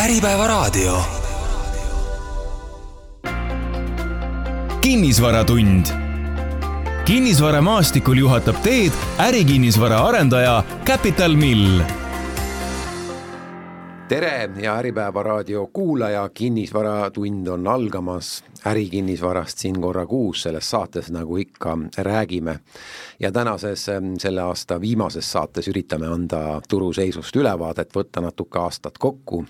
Äripäevaraadio. kinnisvaratund. kinnisvaramaastikul juhatab teed ärikinnisvara arendaja Capital Mill tere ja Äripäeva raadio kuulaja, kinnisvaratund on algamas, ärikinnisvarast siin korra kuus selles saates, nagu ikka räägime. ja tänases, selle aasta viimases saates üritame anda turuseisust ülevaadet, võtta natuke aastat kokku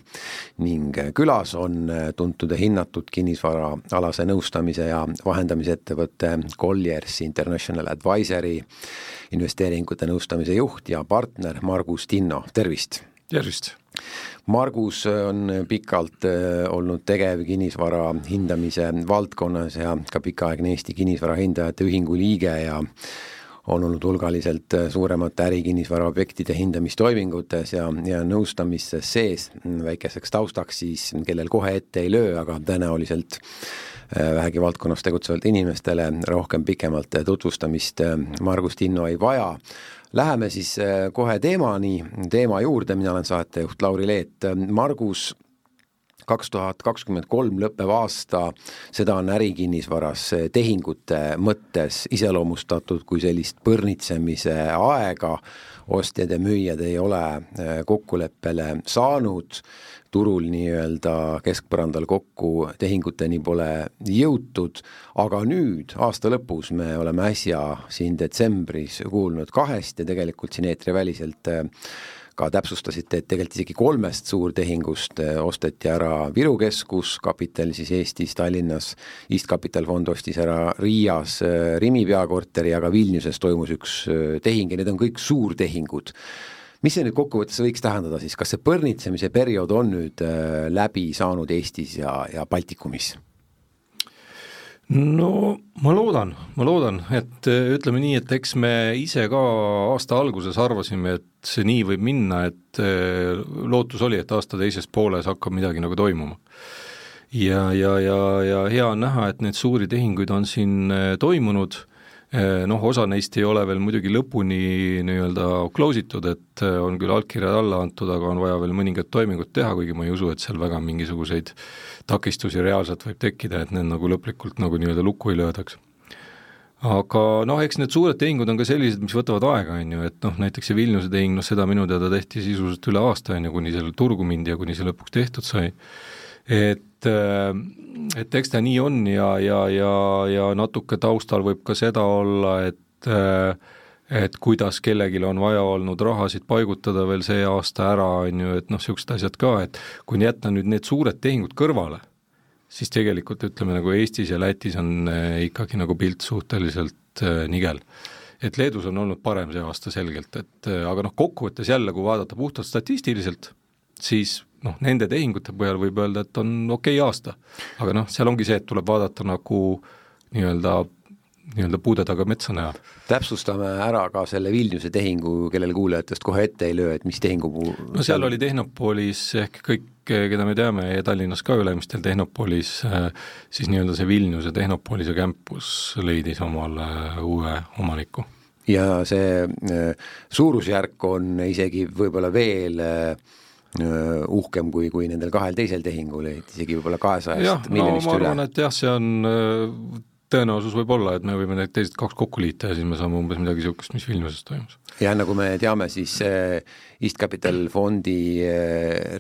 ning külas on tuntud ja hinnatud kinnisvaraalase nõustamise ja vahendamise ettevõtte Colliers International Advisory investeeringute nõustamise juht ja partner Margus Tinno, tervist! Tervist! Margus on pikalt äh, olnud tegev kinnisvara hindamise valdkonnas ja ka pikaaegne Eesti Kinnisvara Hindajate Ühingu liige ja on olnud hulgaliselt äh, suuremate ärikinnisvara objektide hindamistoimingutes ja, ja nõustamistes sees. väikeseks taustaks siis, kellel kohe ette ei löö, aga tõenäoliselt äh, vähegi valdkonnas tegutsevatele inimestele rohkem pikemalt tutvustamist Margus Tinno ei vaja Läheme siis äh, kohe teemani, teema juurde, mina olen saatejuht Lauri Leet, Margus kaks tuhat kakskümmend kolm lõppev aasta, seda on ärikinnisvaras tehingute mõttes iseloomustatud kui sellist põrnitsemise aega, ostjad ja müüjad ei ole äh, kokkuleppele saanud, turul nii-öelda keskpõrandal kokku tehinguteni pole jõutud, aga nüüd, aasta lõpus, me oleme äsja siin detsembris kuulnud kahest ja tegelikult siin eetriväliselt äh, ka täpsustasite, et tegelikult isegi kolmest suurtehingust äh, osteti ära Viru keskus, kapital siis Eestis, Tallinnas, East Capital fond ostis ära Riias äh, Rimi peakorteri, aga Vilniuses toimus üks tehing ja need on kõik suurtehingud mis see nüüd kokkuvõttes võiks tähendada siis, kas see põrnitsemise periood on nüüd läbi saanud Eestis ja, ja Baltikumis? No ma loodan, ma loodan, et äh, ütleme nii, et eks me ise ka aasta alguses arvasime, et see nii võib minna, et äh, lootus oli, et aasta teises pooles hakkab midagi nagu toimuma. ja, ja, ja, ja hea on näha, et neid suuri tehinguid on siin toimunud Eh, noh, osa neist ei ole veel muidugi lõpuni nii-öelda close itud, et eh, on küll allkirjad alla antud, aga on vaja veel mõningad toimingud teha, kuigi ma ei usu, et seal väga mingisuguseid takistusi reaalselt võib tekkida, et need nagu lõplikult nagu nii-öelda lukku ei löödaks. Aga noh, eks need suured tehingud on ka sellised, mis võtavad aega, on ju, et noh, näiteks see Vilniuse tehing, noh seda minu teada tehti sisuliselt üle aasta, on ju, kuni sellele turgu mindi ja kuni see lõpuks tehtud sai et, äh, et eks ta nii on ja, ja, ja, ja natuke taustal võib ka seda olla, et äh, et kuidas kellelgi on vaja olnud rahasid paigutada veel see aasta ära, on ju, et noh, niisugused asjad ka, et kui jätta nüüd need suured tehingud kõrvale, siis tegelikult ütleme nagu Eestis ja Lätis on äh, ikkagi nagu pilt suhteliselt nigel. et Leedus on olnud parem see aasta selgelt, et aga noh, kokkuvõttes jälle, kui vaadata puhtalt statistiliselt, siis noh, nende tehingute põhjal võib öelda, et on okei okay aasta. aga noh, seal ongi see, et tuleb vaadata nagu nii-öelda nii-öelda puude taga metsa näha. täpsustame ära ka selle Vilniuse tehingu, kellel kuulajatest kohe ette ei löö, et mis tehingu puu-? no seal oli Tehnopolis ehk kõik, keda me teame ja Tallinnas ka Ülemistel Tehnopolis, siis nii-öelda see Vilniuse Tehnopolise campus leidis omale uue omaniku. ja see äh, suurusjärk on isegi võib-olla veel äh, uhkem kui, kui nendel kahel teisel tehingul, et isegi võib-olla kahesajast miljonist no, üle. ma arvan, et jah, see on tõenäosus võib olla, et me võime need teised kaks kokku liita ja siis me saame umbes midagi niisugust, mis Vilniuses toimus. Ja nagu me teame, siis East Capital fondi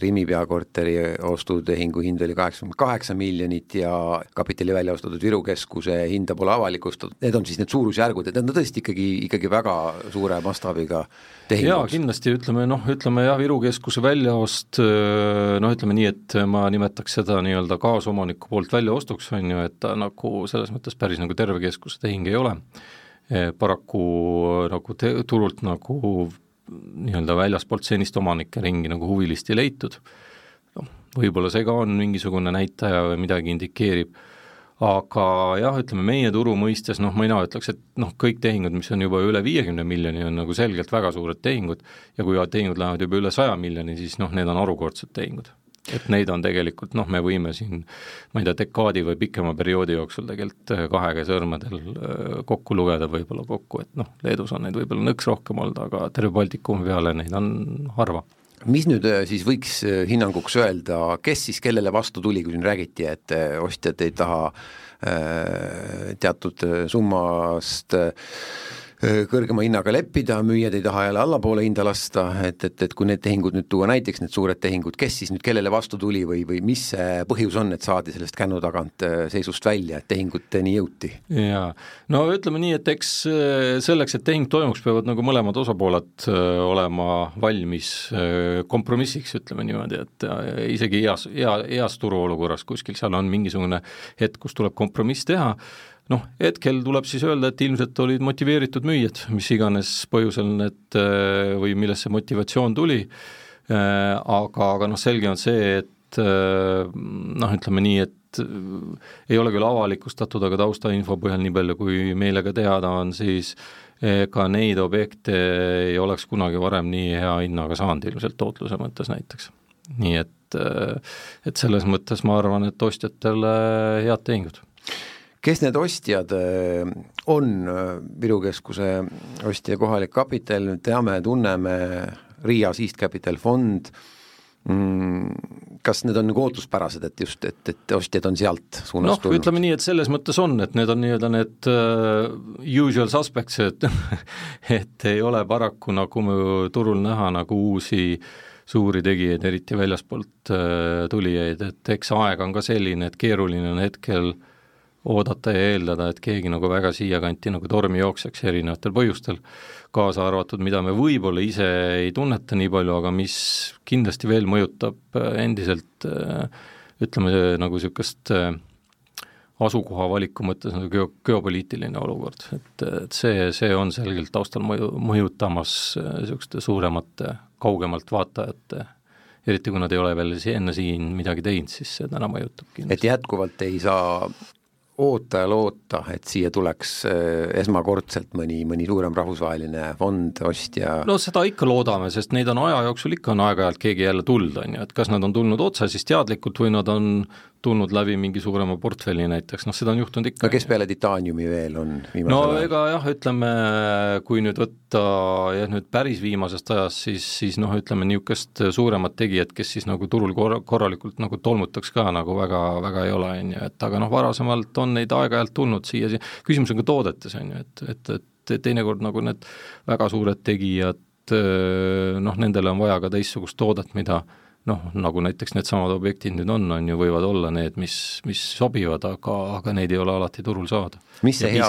Rimi peakorteri ostutehingu hind oli kaheksakümmend kaheksa miljonit ja kapitali välja ostetud Viru keskuse hinda pole avalikustatud, need on siis need suurusjärgud, et need on tõesti ikkagi, ikkagi väga suure mastaabiga tehingud. jaa, kindlasti. Ütleme noh, ütleme jah, Viru keskuse väljaost noh, ütleme nii, et ma nimetaks seda nii-öelda kaasomaniku poolt väljaostuks, on ju, et ta nagu selles mõttes päris nagu terve keskuse tehing ei ole paraku nagu te-, turult nagu nii-öelda väljaspoolt senist omanike ringi nagu huvilist ei leitud, noh, võib-olla see ka on mingisugune näitaja või midagi indikeerib, aga jah, ütleme meie turu mõistes noh, mina ütleks, et noh, kõik tehingud, mis on juba üle viiekümne miljoni, on nagu selgelt väga suured tehingud. Ja kui tehingud lähevad juba üle saja miljoni, siis noh, need on harukordsed tehingud et neid on tegelikult noh, me võime siin ma ei tea, dekaadi või pikema perioodi jooksul tegelikult äh, kahe käe sõrmedel äh, kokku lugeda võib-olla kokku, et noh, Leedus on neid võib-olla nõks rohkem olnud, aga terve Baltikumi peale neid on harva. Mis nüüd äh, siis võiks hinnanguks öelda, kes siis kellele vastu tuli, kui siin räägiti, et ostjad ei taha teatud summast kõrgema hinnaga leppida, müüjad ei taha jälle allapoole hinda lasta, et, et, et kui need tehingud nüüd tuua näiteks, need suured tehingud, kes siis nüüd kellele vastu tuli või, või mis see põhjus on, et saadi sellest kännu tagant seisust välja, et tehinguteni jõuti? jaa, no ütleme nii, et eks selleks, et tehing toimuks, peavad nagu mõlemad osapooled olema valmis kompromissiks, ütleme niimoodi, et isegi heas, hea, heas turuolukorras kuskil seal on mingisugune hetk, kus tuleb kompromiss teha, noh, hetkel tuleb siis öelda, et ilmselt olid motiveeritud müüjad, mis iganes põhjusel need äh, või millest see motivatsioon tuli, äh, aga, aga noh, selge on see, et äh, noh, ütleme nii, et ei ole küll avalikustatud, aga taustainfo põhjal nii palju, kui meile ka teada on, siis ega neid objekte ei oleks kunagi varem nii hea hinnaga saanud ilmselt tootluse mõttes näiteks. nii et, et selles mõttes ma arvan, et ostjatele head tehingud kes need ostjad äh, on, Viru Keskuse ostja Kohalik Kapital, teame, tunneme, Riias East Capital fond, mm, kas need on nagu ootuspärased, et just, et, et ostjad on sealt suunast noh, tulnud? ütleme nii, et selles mõttes on, et need on nii-öelda need uh, usual suspects, et et ei ole paraku nagu turul näha nagu uusi suuri tegijaid, eriti väljaspoolt uh, tulijaid, et eks aeg on ka selline, et keeruline on hetkel uh, oodata ja eeldada, et keegi nagu väga siiakanti nagu tormi jookseks erinevatel põhjustel, kaasa arvatud, mida me võib-olla ise ei tunneta nii palju, aga mis kindlasti veel mõjutab äh, endiselt äh, ütleme, nagu niisugust äh, asukoha valiku mõttes nagu geo-, geopoliitiline olukord, et, et see, see on selgelt taustal mõju, mõjutamas niisuguste suuremate, kaugemalt vaatajate eriti kui nad ei ole veel enne siin midagi teinud, siis täna mõjutab kindlasti. et jätkuvalt ei saa oota ja loota, et siia tuleks äh, esmakordselt mõni, mõni suurem rahvusvaheline fond, ostja? no seda ikka loodame, sest neid on aja jooksul ikka on aeg-ajalt keegi jälle tulnud, on ju, et kas nad on tulnud otse siis teadlikult või nad on tulnud läbi mingi suurema portfelli näiteks, noh seda on juhtunud ikka. no kes peale titaaniumi veel on no ajal? ega jah, ütleme, kui nüüd võtta jah, nüüd päris viimasest ajast, siis, siis noh, ütleme niisugust suuremat tegijat, kes siis nagu turul korra-, korralikult nagu tolmutaks ka nagu väga, väga ei ole, on ju, et aga noh, varasemalt on neid aeg-ajalt tulnud siia, küsimus on ka toodetes, on ju, et, et, et teinekord nagu need väga suured tegijad, noh, nendele on vaja ka teistsugust toodet, mida noh, nagu näiteks needsamad objektid nüüd on, on ju, võivad olla need, mis, mis sobivad, aga, aga neid ei ole alati turul saada. mis see hea,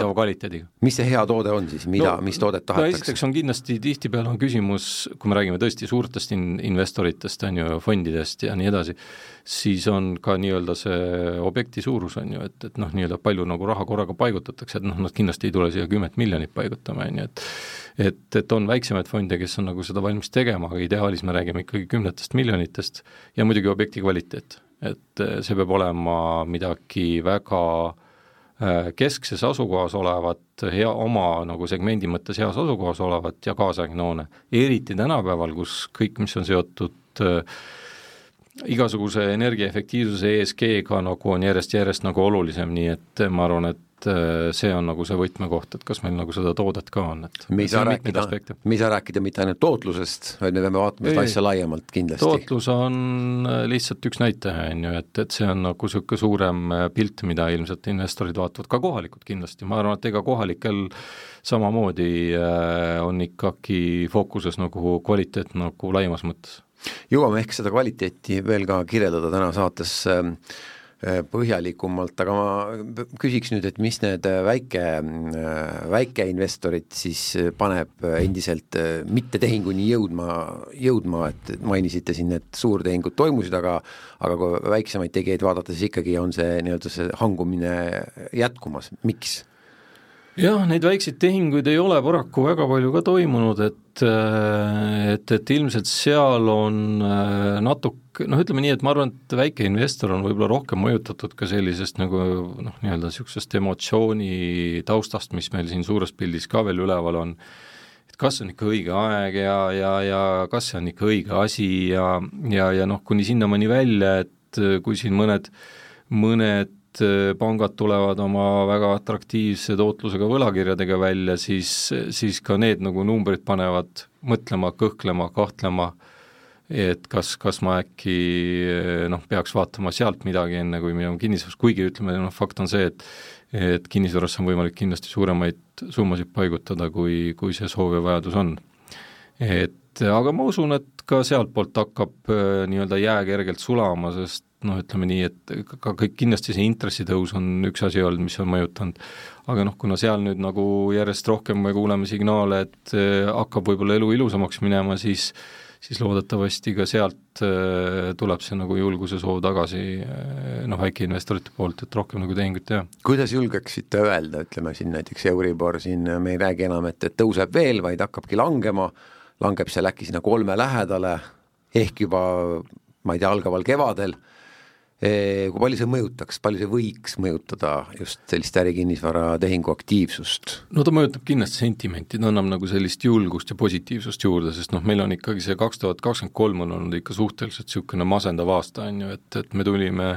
mis see hea toode on siis, mida no,, mis toodet tahetakse? no esiteks on kindlasti, tihtipeale on küsimus, kui me räägime tõesti suurtest in-, investoritest, on ju, fondidest ja nii edasi, siis on ka nii-öelda see objekti suurus, on ju, et, et noh, nii-öelda palju nagu raha korraga paigutatakse, et noh, nad kindlasti ei tule siia kümmet miljonit paigutama, on ju, et et, et on väiksemaid fonde, kes on nagu seda valmis tegema, aga ideaalis me räägime ikkagi kümnetest miljonitest ja muidugi objekti kvaliteet. et eh, see peab olema midagi väga eh, keskses asukohas olevat, hea, oma nagu segmendi mõttes heas asukohas olevat ja kaasaegne hoone. eriti tänapäeval, kus kõik, mis on seotud äh, igasuguse energiaefektiivsuse ESG-ga nagu on järjest-järjest nagu olulisem, nii et ma arvan, et Äh, see on nagu see võtmekoht, et kas meil nagu seda toodet ka on, et me ei saa rääkida, me ei saa rääkida mitte ainult tootlusest, vaid me peame vaatama seda asja laiemalt kindlasti. tootlus on äh, lihtsalt üks näitaja, on ju, et, et see on nagu niisugune suurem pilt, mida ilmselt investorid vaatavad, ka kohalikud kindlasti, ma arvan, et ega kohalikel samamoodi on ikkagi fookuses nagu kvaliteet nagu laiemas mõttes. Jõuame ehk seda kvaliteeti veel ka kirjeldada täna saates äh, Äh, põhjalikumalt, aga ma küsiks nüüd, et mis need äh, väike, äh, väikeinvestorid siis paneb endiselt mittetehinguni jõudma, jõudma, et mainisite siin, et suurtehingud toimusid, aga aga kui väiksemaid tegijaid vaadata, siis ikkagi on see nii-öelda see hangumine jätkumas, miks? Jah, neid väikseid tehinguid ei ole paraku väga palju ka toimunud, et et, et ilmselt seal on äh, natuke noh, ütleme nii, et ma arvan, et väike investor on võib-olla rohkem mõjutatud ka sellisest nagu noh, nii-öelda niisugusest emotsiooni taustast, mis meil siin suures pildis ka veel üleval on, et kas on ikka õige aeg ja, ja, ja kas see on ikka õige asi ja, ja, ja noh, kuni sinnamaani välja, et kui siin mõned, mõned Äh, pangad tulevad oma väga atraktiivse tootlusega võlakirjadega välja, siis, siis ka need nagu numbrid panevad mõtlema, kõhklema, kahtlema et kas, kas ma äkki noh, peaks vaatama sealt midagi, enne kui minema kinnisvarasse, kuigi ütleme, noh, fakt on see, et et kinnisvarasse on võimalik kindlasti suuremaid summasid paigutada, kui, kui see soov ja vajadus on. et aga ma usun, et ka sealtpoolt hakkab äh, nii-öelda jää kergelt sulama, sest noh, ütleme nii, et ka kõik, kindlasti see intressitõus on üks asi olnud, mis on mõjutanud, aga noh, kuna seal nüüd nagu järjest rohkem me kuuleme signaale, et äh, hakkab võib-olla elu ilusamaks minema, siis siis loodetavasti ka sealt äh, tuleb see nagu julguse soov tagasi äh, noh, väikeinvestorite poolt, et rohkem nagu tehinguid teha. kuidas julgeksite öelda, ütleme siin näiteks Euribor siin, me ei räägi enam, et, et tõuseb veel, vaid hakkabki langema, langeb seal äkki sinna kolme lähedale, ehk juba ma ei tea, algaval kevadel kui palju see mõjutaks, palju see võiks mõjutada just sellist ärikinnisvara tehingu aktiivsust? no ta mõjutab kindlasti sentimenti, ta annab nagu sellist julgust ja positiivsust juurde, sest noh, meil on ikkagi see kaks tuhat kakskümmend kolm on olnud ikka suhteliselt niisugune masendav aasta, on ju, et, et me tulime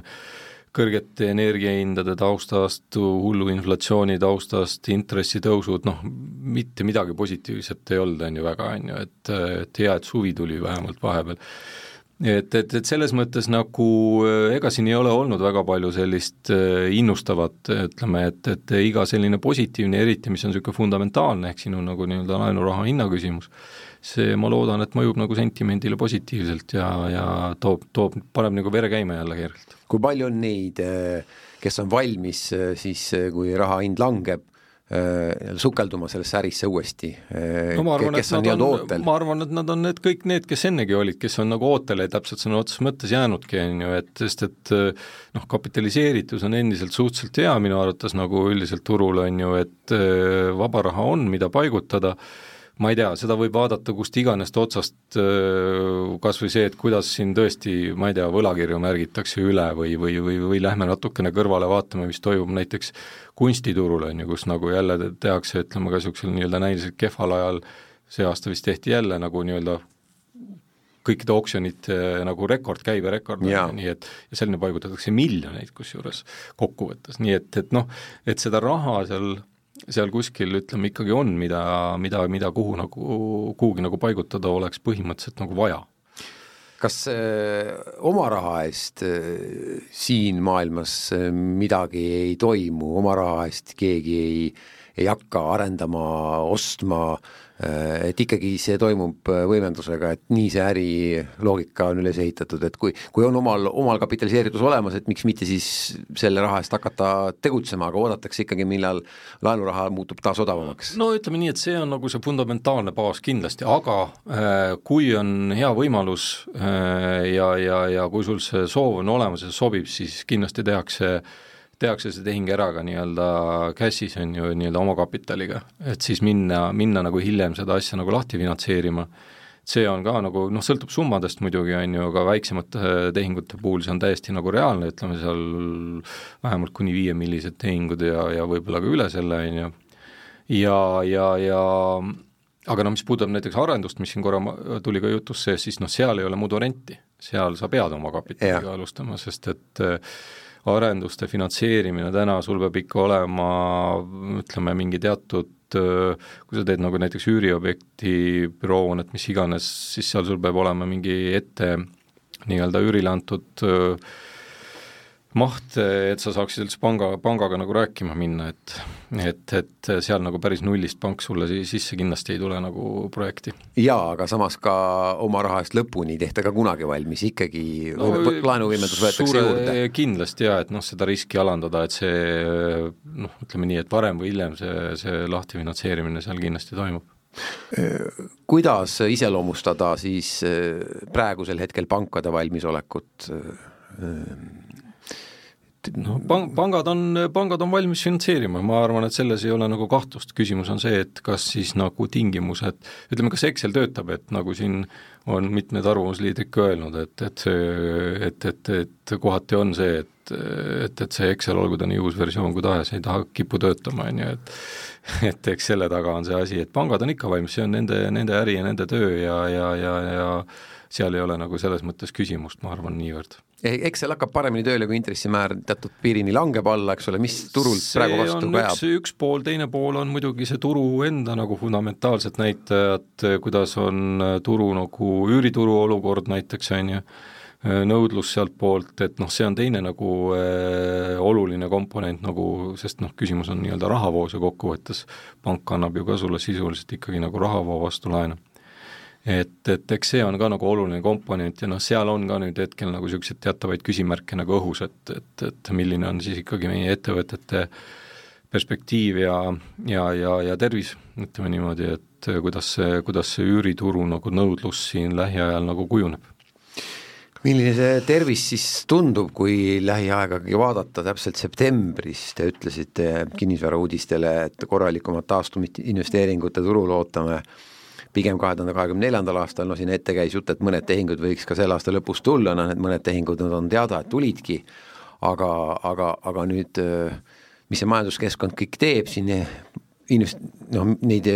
kõrgete energiahindade taustast, hullu inflatsiooni taustast, intressitõusud, noh, mitte midagi positiivset ei olnud, on ju, väga, on ju, et, et hea, et suvi tuli vähemalt vahepeal et, et, et selles mõttes nagu äh, ega siin ei ole olnud väga palju sellist äh, innustavat, ütleme, et, et iga selline positiivne, eriti mis on niisugune fundamentaalne, ehk sinu nagu nii-öelda laenuraha hinna küsimus, see, ma loodan, et mõjub nagu sentimendile positiivselt ja, ja toob, toob, paneb nagu vere käima jälle kergelt. kui palju on neid, äh, kes on valmis siis, kui raha hind langeb, sukelduma sellesse ärisse uuesti äh, no,, kes on nii-öelda ootel? ma arvan, et nad on need kõik need, kes ennegi olid, kes on nagu ootele täpselt sõna otseses mõttes jäänudki, on ju, et sest et äh, noh, kapitaliseeritus on endiselt suhteliselt hea minu arvates nagu üldiselt turul, on ju, et vaba raha on, mida paigutada, ma ei tea, seda võib vaadata kust iganes otsast, kas või see, et kuidas siin tõesti, ma ei tea, võlakirju märgitakse üle või, või, või, või lähme natukene kõrvale, vaatame, mis toimub näiteks kunstiturul, on ju, kus nagu jälle tehakse, ütleme ka niisugusel nii-öelda näiliselt kehval ajal, see aasta vist tehti jälle nagu nii-öelda kõikide oksjonite nagu rekord, käiberekord, nii et ja selline paigutatakse miljoneid kusjuures kokkuvõttes, nii et, et noh, et seda raha seal seal kuskil ütleme ikkagi on, mida, mida, mida kuhu nagu, kuhugi nagu paigutada oleks põhimõtteliselt nagu vaja. Kas äh, oma raha eest äh, siin maailmas äh, midagi ei toimu, oma raha eest keegi ei, ei hakka arendama, ostma äh, et ikkagi see toimub äh, võimendusega, et nii see äriloogika on üles ehitatud, et kui, kui on omal, omal kapitaliseeritus olemas, et miks mitte siis selle raha eest hakata tegutsema, aga oodatakse ikkagi, millal laenuraha muutub taas odavamaks? no ütleme nii, et see on nagu see fundamentaalne baas kindlasti, aga äh, kui on hea võimalus äh, ja, ja, ja kui sul see soov on olemas ja sobib, siis kindlasti tehakse äh, tehakse see tehing ära ka nii-öelda cash'is, on ju, nii-öelda omakapitaliga, et siis minna, minna nagu hiljem seda asja nagu lahti finantseerima, see on ka nagu noh, sõltub summadest muidugi, on ju, aga väiksemate tehingute puhul see on täiesti nagu reaalne, ütleme seal vähemalt kuni viiemillised tehingud ja, ja võib-olla ka üle selle, on ju, ja, ja, ja aga noh, mis puudutab näiteks arendust, mis siin korra tuli ka jutusse, siis noh, seal ei ole muud varianti, seal sa pead oma kapitaliga alustama, sest et äh, arenduste finantseerimine täna, sul peab ikka olema ütleme, mingi teatud kui sa teed nagu näiteks üüriobjekti, büroohoonet, mis iganes, siis seal sul peab olema mingi ette nii-öelda üürile antud öö, maht, et sa saaksid üldse panga, pangaga nagu rääkima minna, et et, et seal nagu päris nullist pank sulle sisse kindlasti ei tule nagu projekti. jaa, aga samas ka oma raha eest lõpuni ei tehta ka kunagi valmis, ikkagi no, laenuvõimendus võetakse suure, juurde. kindlasti jaa, et noh, seda riski alandada, et see noh, ütleme nii, et varem või hiljem see, see lahti finantseerimine seal kindlasti toimub kuidas iseloomustada siis praegusel hetkel pankade valmisolekut noh, pang-, pangad on, pangad on valmis finantseerima, ma arvan, et selles ei ole nagu kahtlust, küsimus on see, et kas siis nagu tingimused, ütleme, kas Excel töötab, et nagu siin on mitmed arvamusliidrid ka öelnud, et, et see, et, et, et kohati on see, et et, et see Excel, olgu ta nii uus versioon kui tahes, ei taha, kipu töötama, on ju, et et eks selle taga on see asi, et pangad on ikka valmis, see on nende, nende äri ja nende töö ja, ja, ja, ja seal ei ole nagu selles mõttes küsimust, ma arvan, niivõrd. eks seal hakkab paremini tööle, kui intressimäär teatud piirini langeb alla, eks ole, mis turult see praegu vastu kajab? üks pool, teine pool on muidugi see turu enda nagu fundamentaalsed näitajad, kuidas on turu nagu üürituru olukord näiteks, on ju, nõudlus sealtpoolt, et noh, see on teine nagu äh, oluline komponent nagu, sest noh, küsimus on nii-öelda rahavoos ja kokkuvõttes pank annab ju ka sulle sisuliselt ikkagi nagu rahavoo vastu laenu et, et eks see on ka nagu oluline komponent ja noh, seal on ka nüüd hetkel nagu niisuguseid teatavaid küsimärke nagu õhus, et, et, et milline on siis ikkagi meie ettevõtete perspektiiv ja, ja, ja, ja tervis, ütleme niimoodi, et kuidas see, kuidas see üürituru nagu nõudlus siin lähiajal nagu kujuneb. Milline see tervis siis tundub, kui lähiaegagi vaadata, täpselt septembris? Te ütlesite kinnisvara uudistele, et korralikumat taastumist investeeringute turul ootame pigem kahe tuhande kahekümne neljandal aastal, no siin ette käis jutt, et mõned tehingud võiks ka selle aasta lõpus tulla, noh need mõned tehingud nüüd on teada, et tulidki, aga, aga, aga nüüd mis see majanduskeskkond kõik teeb siin, invest-, noh neid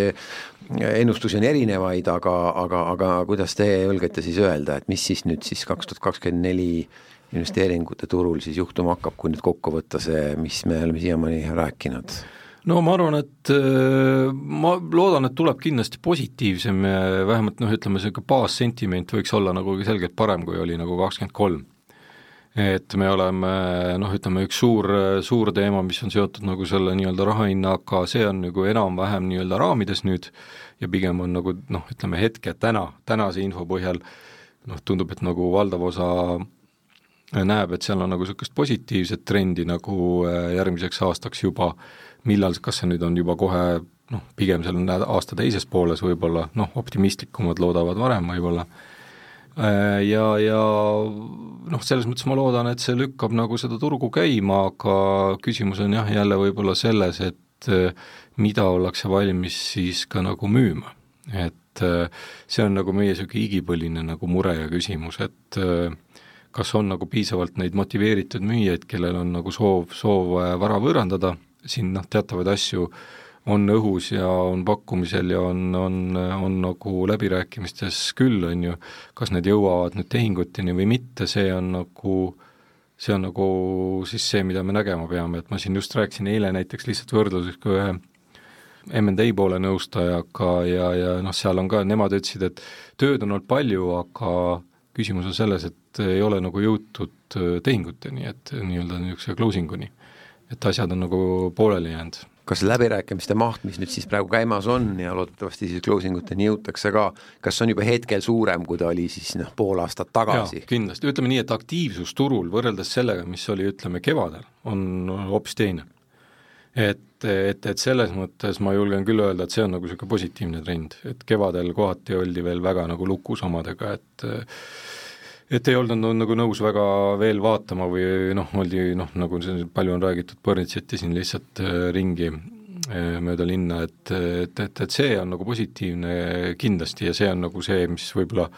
ennustusi on erinevaid, aga, aga, aga kuidas te julgete siis öelda, et mis siis nüüd siis kaks tuhat kakskümmend neli investeeringute turul siis juhtuma hakkab, kui nüüd kokku võtta see, mis me oleme siiamaani rääkinud? No ma arvan, et äh, ma loodan, et tuleb kindlasti positiivsem vähemalt noh, ütleme niisugune baassentiment võiks olla nagu selgelt parem, kui oli nagu kakskümmend kolm. et me oleme noh, ütleme üks suur, suur teema, mis on seotud nagu selle nii-öelda rahahinnaga, see on nagu enam-vähem nii-öelda raamides nüüd ja pigem on nagu noh, ütleme hetke täna, tänase info põhjal noh, tundub, et nagu valdav osa näeb, et seal on nagu niisugust positiivset trendi nagu äh, järgmiseks aastaks juba äh, millal, kas see nüüd on juba kohe noh, pigem seal aasta teises pooles võib-olla, noh, optimistlikumad loodavad varem võib-olla, äh, ja, ja noh, selles mõttes ma loodan, et see lükkab nagu seda turgu käima, aga küsimus on jah, jälle võib-olla selles, et äh, mida ollakse valmis siis ka nagu müüma. et äh, see on nagu meie niisugune igipõline nagu mure ja küsimus, et kas on nagu piisavalt neid motiveeritud müüjaid, kellel on nagu soov, soov vara võõrandada siin noh, teatavaid asju on õhus ja on pakkumisel ja on, on, on nagu läbirääkimistes küll, on ju, kas need jõuavad nüüd tehinguteni või mitte, see on nagu, see on nagu siis see, mida me nägema peame, et ma siin just rääkisin eile näiteks lihtsalt võrdluseks ka ühe M&A poole nõustajaga ja, ja noh, seal on ka, nemad ütlesid, et tööd on olnud palju, aga küsimus on selles, et ei ole nagu jõutud tehinguteni, et nii-öelda niisuguse closing uni et asjad on nagu pooleli jäänud. kas läbirääkimiste maht, mis nüüd siis praegu käimas on ja loodetavasti siis closing uteni jõutakse ka, kas on juba hetkel suurem, kui ta oli siis noh, pool aastat tagasi? kindlasti, ütleme nii, et aktiivsus turul võrreldes sellega, mis oli, ütleme, kevadel, on hoopis teine. et, et, et selles mõttes ma julgen küll öelda, et see on nagu niisugune positiivne trend, et kevadel kohati oldi veel väga nagu lukus omadega, et et ei olnud nagu nõus väga veel vaatama või noh, oldi noh, nagu palju on räägitud, põrnitseti siin lihtsalt äh, ringi äh, mööda linna, et, et, et, et see on nagu positiivne kindlasti ja see on nagu see, mis võib-olla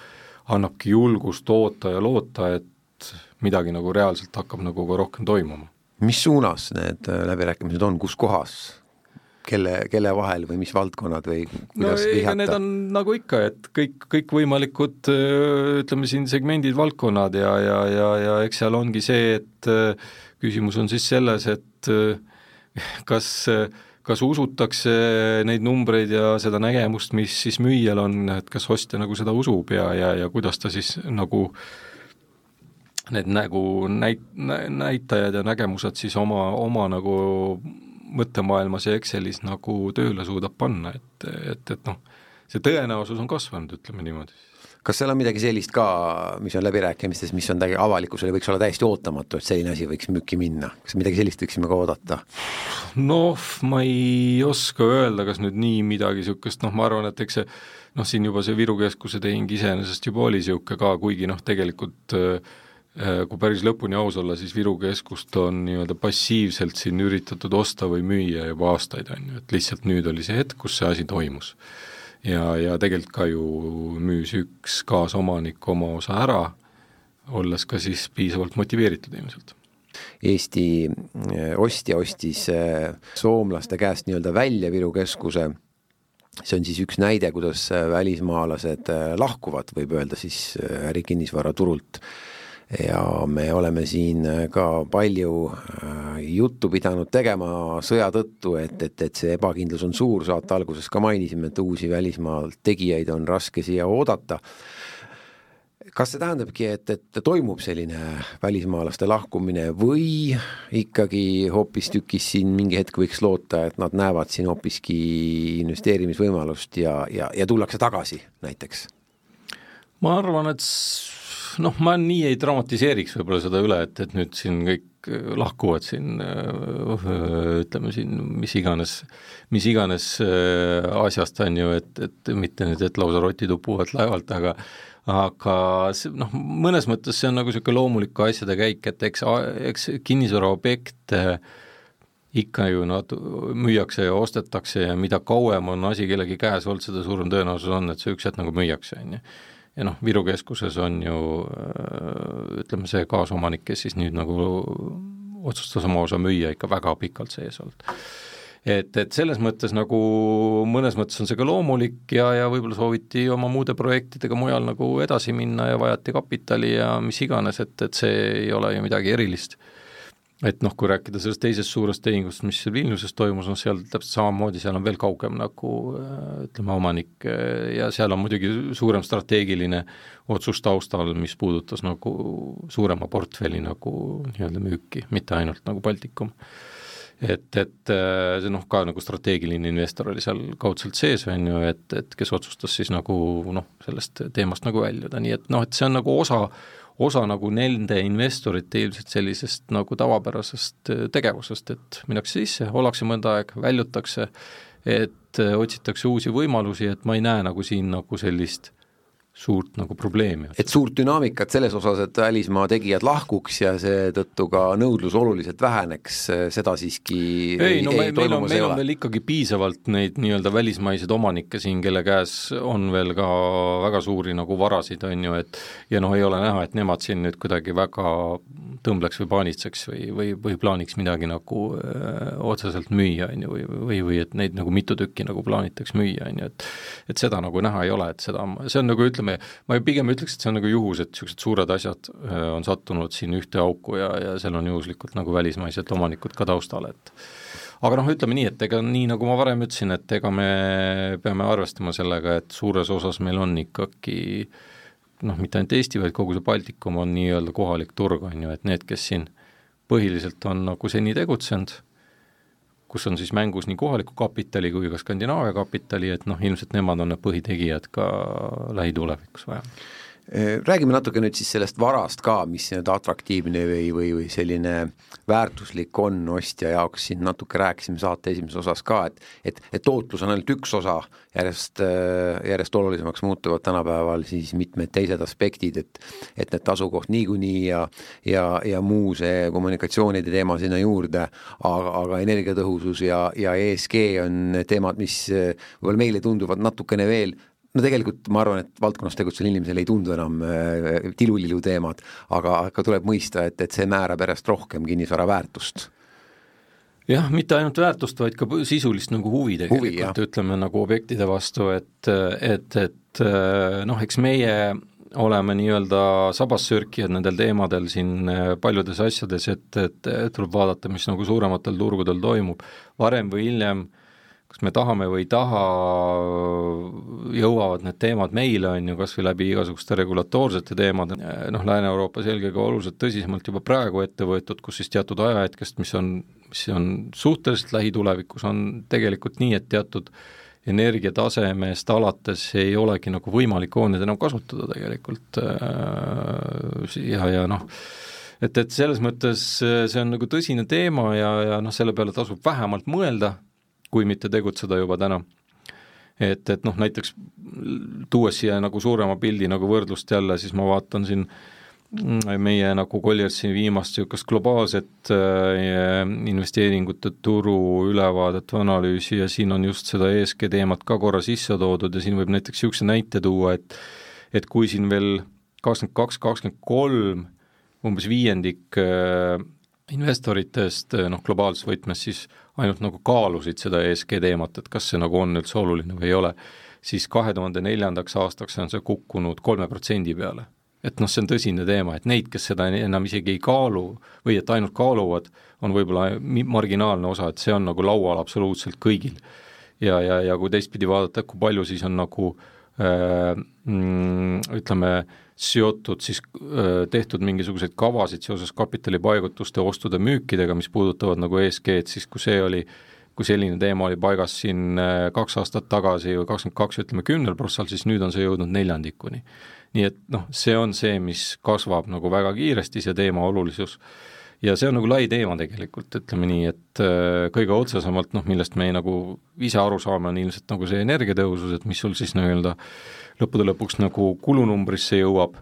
annabki julgust oota ja loota, et midagi nagu reaalselt hakkab nagu ka rohkem toimuma. mis suunas need äh, läbirääkimised on, kus kohas? Kelle, kelle vahel või mis valdkonnad või kuidas no, vihjata? Need on nagu ikka, et kõik, kõikvõimalikud ütleme siin segmendid, valdkonnad ja, ja, ja, ja eks seal ongi see, et küsimus on siis selles, et kas kas usutakse neid numbreid ja seda nägemust, mis siis müüjal on, et kas ostja nagu seda usub ja, ja, ja kuidas ta siis nagu need nagu näit-, näitajad ja nägemused siis oma, oma nagu mõttemaailmas ja Excelis nagu tööle suudab panna, et, et, et noh, see tõenäosus on kasvanud, ütleme niimoodi. kas seal on midagi sellist ka, mis on läbirääkimistes, mis on avalikkusele võiks olla täiesti ootamatu, et selline asi võiks müüki minna, kas midagi sellist võiksime ka oodata? noh, ma ei oska öelda, kas nüüd nii midagi niisugust, noh, ma arvan, et eks see noh, siin juba see Viru keskuse tehing iseenesest juba oli niisugune ka, kuigi noh, tegelikult Äh, kui päris lõpuni aus olla, siis Viru keskust on nii-öelda passiivselt siin üritatud osta või müüa juba aastaid, on ju, et lihtsalt nüüd oli see hetk, kus see asi toimus. ja, ja tegelikult ka ju müüs üks kaasomanik oma osa ära, olles ka siis piisavalt motiveeritud ilmselt. Eesti äh, ostja ostis äh, soomlaste käest nii-öelda välja Viru keskuse see on siis üks näide, kuidas välismaalased lahkuvad, võib öelda siis ärikinnisvaraturult ja me oleme siin ka palju juttu pidanud tegema sõja tõttu, et, et, et see ebakindlus on suur, saate alguses ka mainisime, et uusi välismaalt tegijaid on raske siia oodata kas see tähendabki, et, et toimub selline välismaalaste lahkumine või ikkagi hoopistükkis siin mingi hetk võiks loota, et nad näevad siin hoopiski investeerimisvõimalust ja, ja, ja tullakse tagasi näiteks? ma arvan, et noh, ma nii ei dramatiseeriks võib-olla seda üle, et, et nüüd siin kõik lahkuvad siin ütleme siin mis iganes, mis iganes äh, asjast, on ju, et, et mitte nüüd, et lausa rotid upuvad laevalt, aga aga see noh, mõnes mõttes see on nagu niisugune loomulik asjade käik, et eks, eks kinnisvaraobjekte ikka ju nad müüakse ja ostetakse ja mida kauem on asi kellegi käes olnud, seda suurem tõenäosus on, et see üks hetk nagu müüakse, on ju. Ja noh, Viru keskuses on ju ütleme, see kaasomanik, kes siis nüüd nagu otsustas oma osa müüa ikka väga pikalt sees olnud et, et selles mõttes nagu mõnes mõttes on see ka loomulik ja, ja võib-olla sooviti oma muude projektidega mujal nagu edasi minna ja vajati kapitali ja mis iganes, et, et see ei ole ju midagi erilist. Et noh, kui rääkida sellest teisest suurest tehingust, mis Vilniuses toimus, noh seal täpselt samamoodi, seal on veel kaugem nagu ütleme, omanik ja seal on muidugi suurem strateegiline otsus taustal, mis puudutas nagu suurema portfelli nagu nii-öelda müüki, mitte ainult nagu Baltikum. Et, et äh, see noh, ka nagu strateegiline investor oli seal kaudselt sees, on ju, et, et kes otsustas siis nagu noh, sellest teemast nagu väljuda, nii et noh, et see on nagu osa, osa nagu nende investorite ilmselt sellisest nagu tavapärasest äh, tegevusest, et minnakse sisse, ollakse mõnda aega, väljutakse, et äh, otsitakse uusi võimalusi, et ma ei näe nagu siin nagu sellist suurt nagu probleemi. et suurt dünaamikat selles osas, et välismaa tegijad lahkuks ja seetõttu ka nõudlus oluliselt väheneks, seda siiski ei, no ei, meil on, meil on veel ikkagi piisavalt neid nii-öelda välismaiseid omanikke siin, kelle käes on veel ka väga suuri nagu varasid, on ju, et ja noh, ei ole näha, et nemad siin nüüd kuidagi väga tõmbleks või paanitseks või, või, või plaaniks midagi nagu öö, otseselt müüa, on ju, või, või, või et neid nagu mitu tükki nagu plaanitaks müüa, on ju, et et seda nagu näha ei ole, et seda, see on nagu ütleme, me, ma pigem ütleks, et see on nagu juhus, et niisugused suured asjad äh, on sattunud siin ühte auku ja, ja seal on juhuslikult nagu välismaised omanikud ka taustal, et aga noh, ütleme nii, et ega nii, nagu ma varem ütlesin, et ega me peame arvestama sellega, et suures osas meil on ikkagi noh, mitte ainult Eesti, vaid kogu see Baltikum on nii-öelda kohalik turg, on ju, et need, kes siin põhiliselt on nagu seni tegutsenud, kus on siis mängus nii kohaliku kapitali kui ka Skandinaavia kapitali, et noh, ilmselt nemad on need põhitegijad ka lähitulevikus vaja räägime natuke nüüd siis sellest varast ka, mis nii-öelda atraktiivne või, või, või selline väärtuslik on ostja jaoks, siin natuke rääkisime saate esimeses osas ka, et et, et tootlus on ainult üks osa, järjest, äh, järjest olulisemaks muutuvad tänapäeval siis mitmed teised aspektid, et et need tasukoht niikuinii ja ja, ja muu see kommunikatsioonide teema sinna juurde, aga, aga energiatõhusus ja, ja ESG on teemad, mis äh, võib-olla meile tunduvad natukene veel no tegelikult ma arvan, et valdkonnas tegutseval inimesel ei tundu enam äh, tilulilu teemad, aga, aga tuleb mõista, et, et see määrab järjest rohkem kinnisvara väärtust. Jah, mitte ainult väärtust, vaid ka sisulist nagu huvi tegelikult, ütleme nagu objektide vastu, et, et, et äh, noh, eks meie oleme nii-öelda sabassörkijad nendel teemadel siin äh, paljudes asjades, et, et tuleb vaadata, mis nagu suurematel turgudel toimub, varem või hiljem äh, kas me tahame või ei taha, jõuavad need teemad meile, on ju, kas või läbi igasuguste regulatoorsete teemade, noh, Lääne-Euroopas eelkõige oluliselt tõsisemalt juba praegu ette võetud, kus siis teatud ajahetkest, mis on, mis on suhteliselt lähitulevikus, on tegelikult nii, et teatud energiatasemest alates ei olegi nagu võimalik hooneid enam kasutada tegelikult ja, ja noh, et, et selles mõttes see on nagu tõsine teema ja, ja noh, selle peale tasub vähemalt mõelda, kui mitte tegutseda juba täna. et, et noh, näiteks tuues siia nagu suurema pildi nagu võrdlust jälle, siis ma vaatan siin meie nagu Colliersi viimast niisugust globaalset äh, investeeringute turu ülevaadet või analüüsi ja siin on just seda ESG teemat ka korra sisse toodud ja siin võib näiteks niisuguse näite tuua, et et kui siin veel kakskümmend kaks, kakskümmend kolm umbes viiendik äh, investoritest noh, globaalses võtmes siis ainult nagu kaalusid seda ESG teemat, et kas see nagu on üldse oluline või ei ole, siis kahe tuhande neljandaks aastaks on see kukkunud kolme protsendi peale. et noh, see on tõsine teema, et neid, kes seda enam isegi ei kaalu või et ainult kaaluvad, on võib-olla marginaalne osa, et see on nagu laual absoluutselt kõigil. ja, ja, ja kui teistpidi vaadata, kui palju siis on nagu äh, mm, ütleme, seotud siis tehtud mingisuguseid kavasid seoses kapitalipaigutuste, ostude-müükidega, mis puudutavad nagu ESG-d, siis kui see oli, kui selline teema oli paigas siin kaks aastat tagasi või kakskümmend kaks, ütleme kümnel prossal, siis nüüd on see jõudnud neljandikuni. nii et noh, see on see, mis kasvab nagu väga kiiresti, see teema olulisus ja see on nagu lai teema tegelikult, ütleme nii, et kõige otsesemalt noh, millest me nagu ise aru saame, on ilmselt nagu see energiatõhusus, et mis sul siis nii-öelda nagu lõppude lõpuks nagu kulunumbrisse jõuab.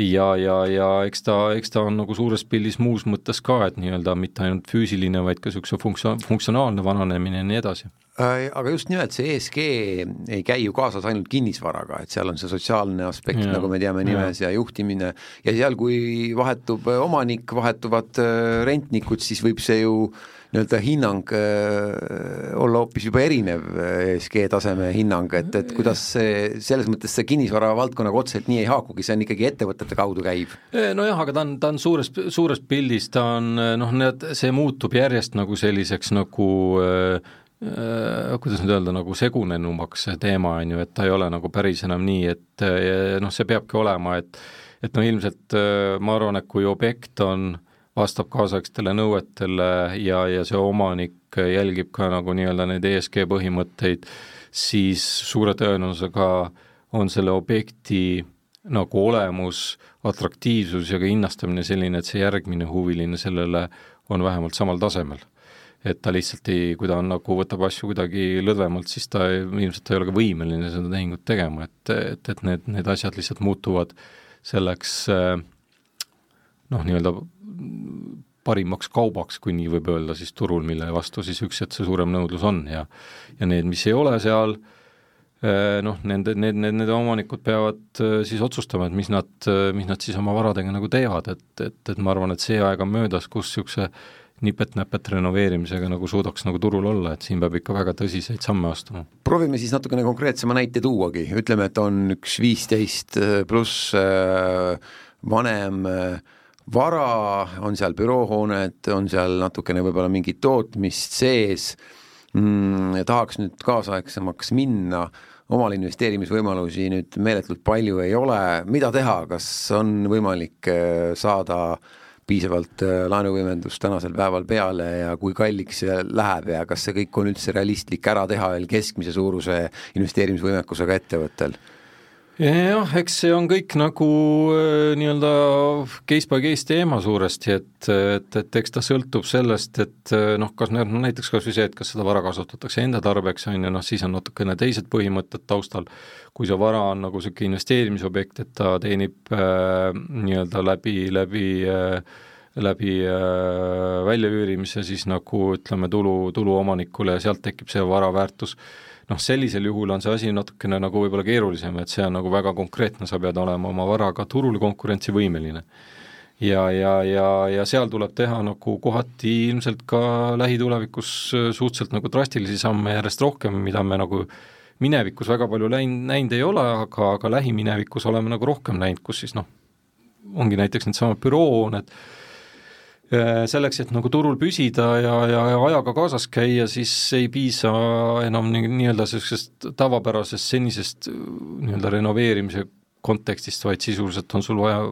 Ja, ja, ja eks ta, eks ta on nagu suures pildis muus mõttes ka, et nii-öelda mitte ainult füüsiline, vaid ka niisuguse funktsia-, funktsionaalne vananemine ja nii edasi. Äh, aga just nimelt see ESG ei käi ju kaasas ainult kinnisvaraga, et seal on see sotsiaalne aspekt, nagu me teame nimes, ja juhtimine, ja seal, kui vahetub omanik, vahetuvad äh, rentnikud, siis võib see ju nii-öelda hinnang äh, olla hoopis juba erinev ESG taseme hinnang, et, et kuidas see, selles mõttes see kinnisvara valdkonnaga otseselt nii ei haakugi, see on ikkagi ettevõtete kaudu käiv? nojah, aga ta on, ta on suures, suures pildis, ta on noh, need, see muutub järjest nagu selliseks nagu äh, äh, kuidas nüüd öelda, nagu segunenumaks see teema, on ju, et ta ei ole nagu päris enam nii, et noh, see peabki olema, et et no ilmselt äh, ma arvan, et kui objekt on äh, vastab kaasaegsetele nõuetele ja, ja see omanik jälgib ka nagu nii-öelda neid ESG põhimõtteid, siis suure tõenäosusega on selle objekti nagu olemus, atraktiivsus ja ka hinnastamine selline, et see järgmine huviline sellele on vähemalt samal tasemel. et ta lihtsalt ei, kui ta on nagu, võtab asju kuidagi lõdvemalt, siis ta ei, ilmselt ei ole ka võimeline seda tehingut tegema, et, et, et need, need asjad lihtsalt muutuvad selleks noh, nii-öelda parimaks kaubaks, kui nii võib öelda, siis turul, mille vastu siis üks hetk see suurem nõudlus on ja ja need, mis ei ole seal, eh, noh, nende, need, need, need omanikud peavad eh, siis otsustama, et mis nad, eh, mis nad siis oma varadega nagu teevad, et, et, et ma arvan, et see aeg on möödas, kus niisuguse nipet-näpet renoveerimisega nagu suudaks nagu turul olla, et siin peab ikka väga tõsiseid samme astuma. proovime siis natukene konkreetsema näite tuuagi, ütleme, et on üks viisteist pluss vanem äh, vara, on seal büroohooned, on seal natukene võib-olla mingit tootmist sees. Mm,, tahaks nüüd kaasaegsemaks minna, omal investeerimisvõimalusi nüüd meeletult palju ei ole, mida teha, kas on võimalik äh, saada piisavalt äh, laenuvõimendust tänasel päeval peale ja kui kalliks see läheb ja kas see kõik on üldse realistlik ära teha veel keskmise suuruse investeerimisvõimekusega ettevõttel? Jah, eks see on kõik nagu äh, nii-öelda case by case teema suuresti, et, et, et eks ta sõltub sellest, et äh, noh, kas noh, näiteks kas või see, et kas seda vara kasutatakse enda tarbeks, on ju, noh siis on natukene teised põhimõtted taustal, kui see vara on nagu niisugune investeerimisobjekt, et ta teenib äh, nii-öelda läbi, läbi äh, läbi äh, väljaüürimise siis nagu ütleme, tulu, tulu omanikule ja sealt tekib see vara väärtus noh, sellisel juhul on see asi natukene nagu võib-olla keerulisem, et see on nagu väga konkreetne, sa pead olema oma varaga turul konkurentsivõimeline. ja, ja, ja, ja seal tuleb teha nagu kohati ilmselt ka lähitulevikus suhteliselt nagu drastilisi samme järjest rohkem, mida me nagu minevikus väga palju läinud, näinud ei ole, aga, aga lähiminevikus oleme nagu rohkem näinud, kus siis noh, ongi näiteks needsamad büroohooned, Äh, selleks, et nagu turul püsida ja, ja, ja ajaga kaasas käia, siis ei piisa enam nii-öelda niisugusest tavapärasest senisest äh, nii-öelda renoveerimise kontekstist, vaid sisuliselt on sul vaja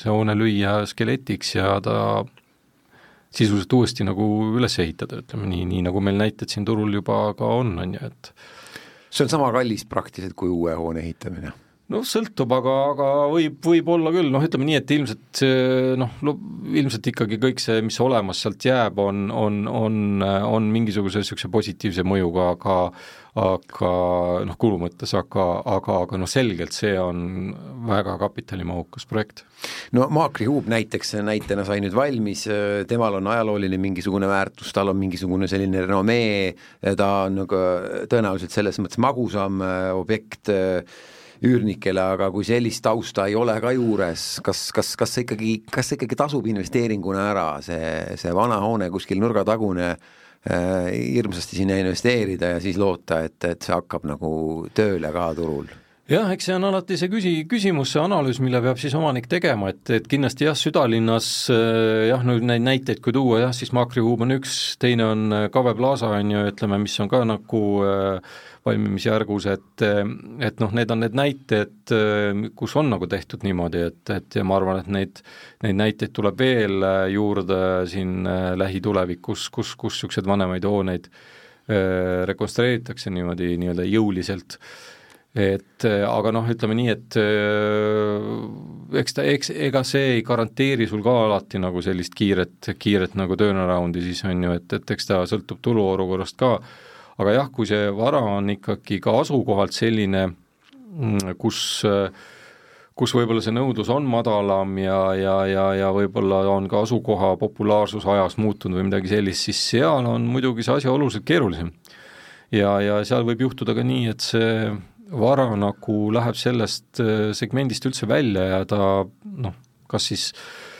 see hoone lüüa skeletiks ja ta sisuliselt uuesti nagu üles ehitada, ütleme nii, nii nagu meil näited siin turul juba ka on, on ju, et see on sama kallis praktiliselt kui uue hoone ehitamine noh, sõltub, aga, aga võib, võib olla küll, noh, ütleme nii, et ilmselt noh, ilmselt ikkagi kõik see, mis olemas sealt jääb, on, on, on, on mingisuguse niisuguse positiivse mõjuga, aga aga noh, kulu mõttes, aga, aga, aga noh, selgelt see on väga kapitalimahukas projekt. no Maakri Huub näiteks näitena sai nüüd valmis, temal on ajalooline mingisugune väärtus, tal on mingisugune selline renomee, ta on nagu tõenäoliselt selles mõttes magusam objekt, üürnikele, aga kui sellist tausta ei ole ka juures, kas, kas, kas see ikkagi, kas see ikkagi tasub investeeringuna ära, see, see vana hoone kuskil nurgatagune äh, hirmsasti sinna investeerida ja siis loota, et, et see hakkab nagu tööle ka turul jah, eks see on alati see küsi-, küsimus, see analüüs, mille peab siis omanik tegema, et, et kindlasti jah, südalinnas äh, jah, no neid näiteid kui tuua jah, siis Makri Huub on üks, teine on äh, Kave Plaza on ju, ütleme, mis on ka nagu äh, valmimisjärgus, et et noh, need on need näited, kus on nagu tehtud niimoodi, et, et ja ma arvan, et neid, neid näiteid tuleb veel juurde siin lähitulevikus, kus, kus niisuguseid vanemaid hooneid rekonstrueeritakse niimoodi nii-öelda jõuliselt et äh, aga noh, ütleme nii, et äh, eks ta, eks, ega see ei garanteeri sul ka alati nagu sellist kiiret, kiiret nagu turnaround'i siis on ju, et, et eks ta sõltub turuolukorrast ka, aga jah, kui see vara on ikkagi ka asukohalt selline, mm, kus kus võib-olla see nõudlus on madalam ja, ja, ja, ja võib-olla on ka asukoha populaarsus ajas muutunud või midagi sellist, siis seal on muidugi see asi oluliselt keerulisem. ja, ja seal võib juhtuda ka nii, et see vara nagu läheb sellest äh, segmendist üldse välja ja ta noh, kas siis äh,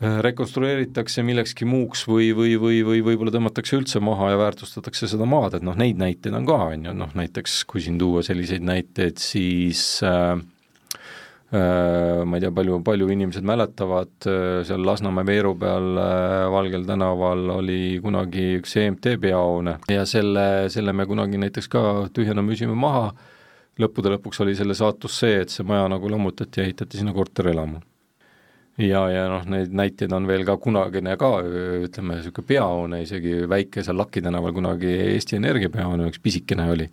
rekonstrueeritakse millekski muuks või, või, või, või võib-olla tõmmatakse üldse maha ja väärtustatakse seda maad, et noh, neid näiteid on ka, on ju, noh näiteks kui siin tuua selliseid näiteid, siis äh, äh, ma ei tea, palju, palju inimesed mäletavad, äh, seal Lasnamäe veeru peal äh, Valgel tänaval oli kunagi üks EMT peahoone ja selle, selle me kunagi näiteks ka tühjana müüsime maha lõppude lõpuks oli selle saatus see, et see maja nagu lammutati ja ehitati sinna korterelamu. ja, ja noh, neid näiteid on veel ka kunagine ka, ütleme, niisugune peahoone, isegi väike seal Laki tänaval kunagi Eesti Energia peahoone, üks pisikene oli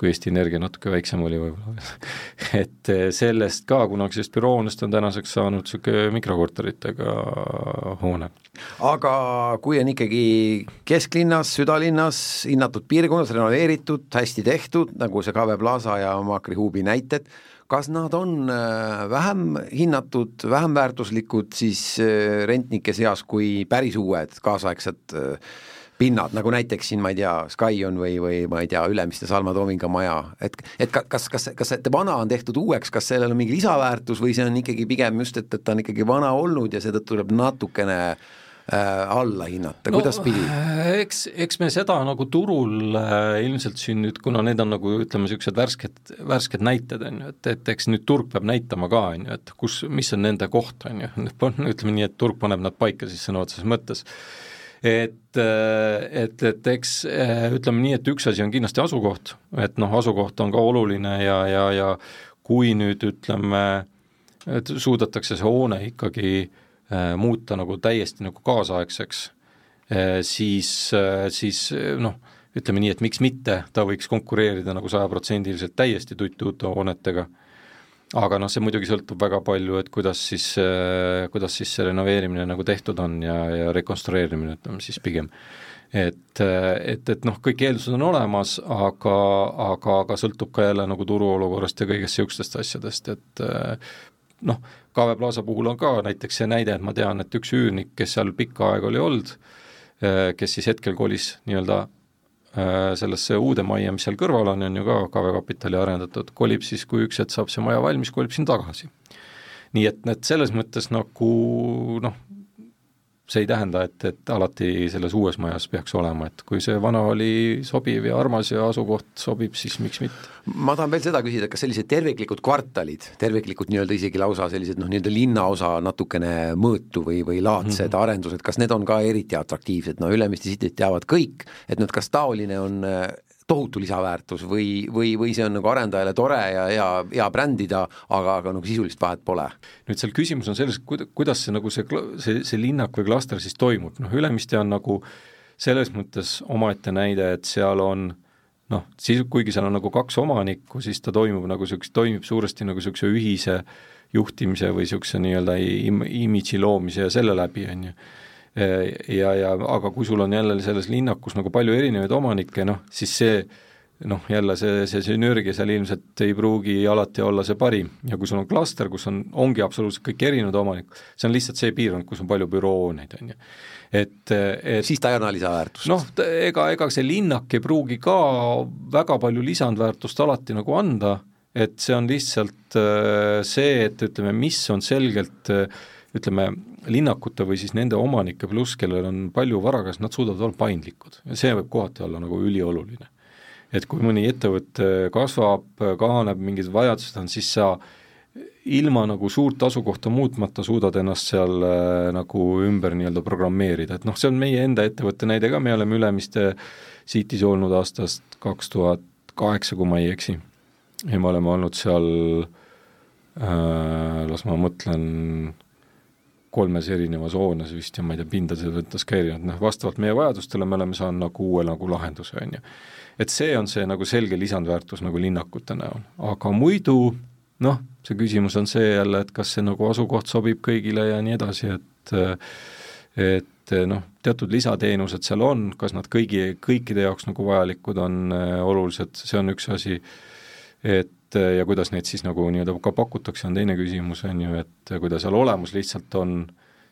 kui Eesti Energia natuke väiksem oli võib-olla et eh, sellest ka kunagisest büroohoonest on tänaseks saanud niisugune mikrokorteritega hoone. aga kui on ikkagi kesklinnas, südalinnas, hinnatud piirkonnas, renoveeritud, hästi tehtud, nagu see Kave Plaza ja Makri Huubi näited, kas nad on äh, vähem hinnatud, vähem väärtuslikud siis äh, rentnike seas kui päris uued kaasaegsed äh, pinnad, nagu näiteks siin, ma ei tea, Sky on või, või ma ei tea, Ülemiste Salma Toominga maja, et et kas, kas, kas see vana on tehtud uueks, kas sellel on mingi lisaväärtus või see on ikkagi pigem just, et, et ta on ikkagi vana olnud ja seetõttu tuleb natukene äh, alla hinnata, no, kuidas pidi? Äh, eks, eks me seda nagu turul äh, ilmselt siin nüüd, kuna need on nagu ütleme, niisugused värsked, värsked näited, on ju, et, et eks nüüd turg peab näitama ka, on ju, et kus, mis on nende koht, on ju, ütleme nii, et turg paneb nad paika siis sõna otseses mõttes et, et, et eks ütleme nii, et üks asi on kindlasti asukoht, et noh, asukoht on ka oluline ja, ja, ja kui nüüd ütleme, et suudetakse see hoone ikkagi äh, muuta nagu täiesti nagu kaasaegseks äh,, siis äh,, siis noh, ütleme nii, et miks mitte, ta võiks konkureerida nagu sajaprotsendiliselt täiesti tuttuute hoonetega aga noh, see muidugi sõltub väga palju, et kuidas siis, äh, kuidas siis see renoveerimine nagu tehtud on ja, ja rekonstrueerimine, ütleme siis pigem. et, äh, et, et noh, kõik eeldused on olemas, aga, aga, aga sõltub ka jälle nagu turuolukorrast ja kõigest niisugustest asjadest, et äh, noh, Kave Plaza puhul on ka näiteks see näide, et ma tean, et üks üürnik, kes seal pikka aega oli olnud, kes siis hetkel kolis nii-öelda sellesse uude majja, mis seal kõrval on, on ju ka KV Kapitali arendatud, kolib siis, kui üks hetk saab see maja valmis, kolib sinna tagasi. nii et need selles mõttes nagu noh, see ei tähenda, et, et alati selles uues majas peaks olema, et kui see vana oli sobiv ja armas ja asukoht sobib, siis miks mitte. ma tahan veel seda küsida, kas sellised terviklikud kvartalid, terviklikud nii-öelda isegi lausa sellised noh, nii-öelda linnaosa natukene mõõtu või, või laadsed mm -hmm. arendused, kas need on ka eriti atraktiivsed, no Ülemiste Cityt teavad kõik, et nüüd kas taoline on tohutu lisaväärtus või, või, või see on nagu arendajale tore ja hea, hea brändida, aga, aga nagu sisulist vahet pole? nüüd seal küsimus on selles, kuida-, kuidas see nagu see, see, see linnak või klaster siis toimub, noh Ülemiste on nagu selles mõttes omaette näide, et seal on noh, siis kuigi seal on nagu kaks omanikku, siis ta toimub nagu niisuguse, toimib suuresti nagu niisuguse ühise juhtimise või niisuguse nii-öelda im-, imidži loomise ja selle läbi, on ju ja, ja aga kui sul on jälle selles linnakus nagu palju erinevaid omanikke, noh, siis see noh, jälle see, see sünergia seal ilmselt ei pruugi alati olla see parim ja kui sul on klaster, kus on, ongi absoluutselt kõik erinevad omanikud, see on lihtsalt see piirkond, kus on palju bürooneid, on ju. et, et siis ta ei anna lisaväärtust? noh, ega, ega see linnak ei pruugi ka väga palju lisandväärtust alati nagu anda, et see on lihtsalt see, et ütleme, mis on selgelt ütleme, linnakute või siis nende omanike pluss, kellel on palju vara, kas nad suudavad olla paindlikud ja see võib kohati olla nagu ülioluline. et kui mõni ettevõte kasvab, kahaneb, mingid vajadused on, siis sa ilma nagu suurt asukohta muutmata suudad ennast seal äh, nagu ümber nii-öelda programmeerida, et noh, see on meie enda ettevõtte näide ka, me oleme Ülemiste sitis olnud aastast kaks tuhat kaheksa, kui ma ei eksi. ja me oleme olnud seal äh,, las ma mõtlen, kolmes erinevas hoones vist ja ma ei tea, pindade võttes ka erinevad, noh vastavalt meie vajadustele me oleme saanud nagu uue nagu lahenduse, on ju. et see on see nagu selge lisandväärtus nagu linnakute näol, aga muidu noh, see küsimus on see jälle, et kas see nagu asukoht sobib kõigile ja nii edasi, et et noh, teatud lisateenused seal on, kas nad kõigi, kõikide jaoks nagu vajalikud on äh, olulised, see on üks asi, et ja kuidas neid siis nagu nii-öelda ka pakutakse, on teine küsimus, on ju, et kui ta seal olemas lihtsalt on,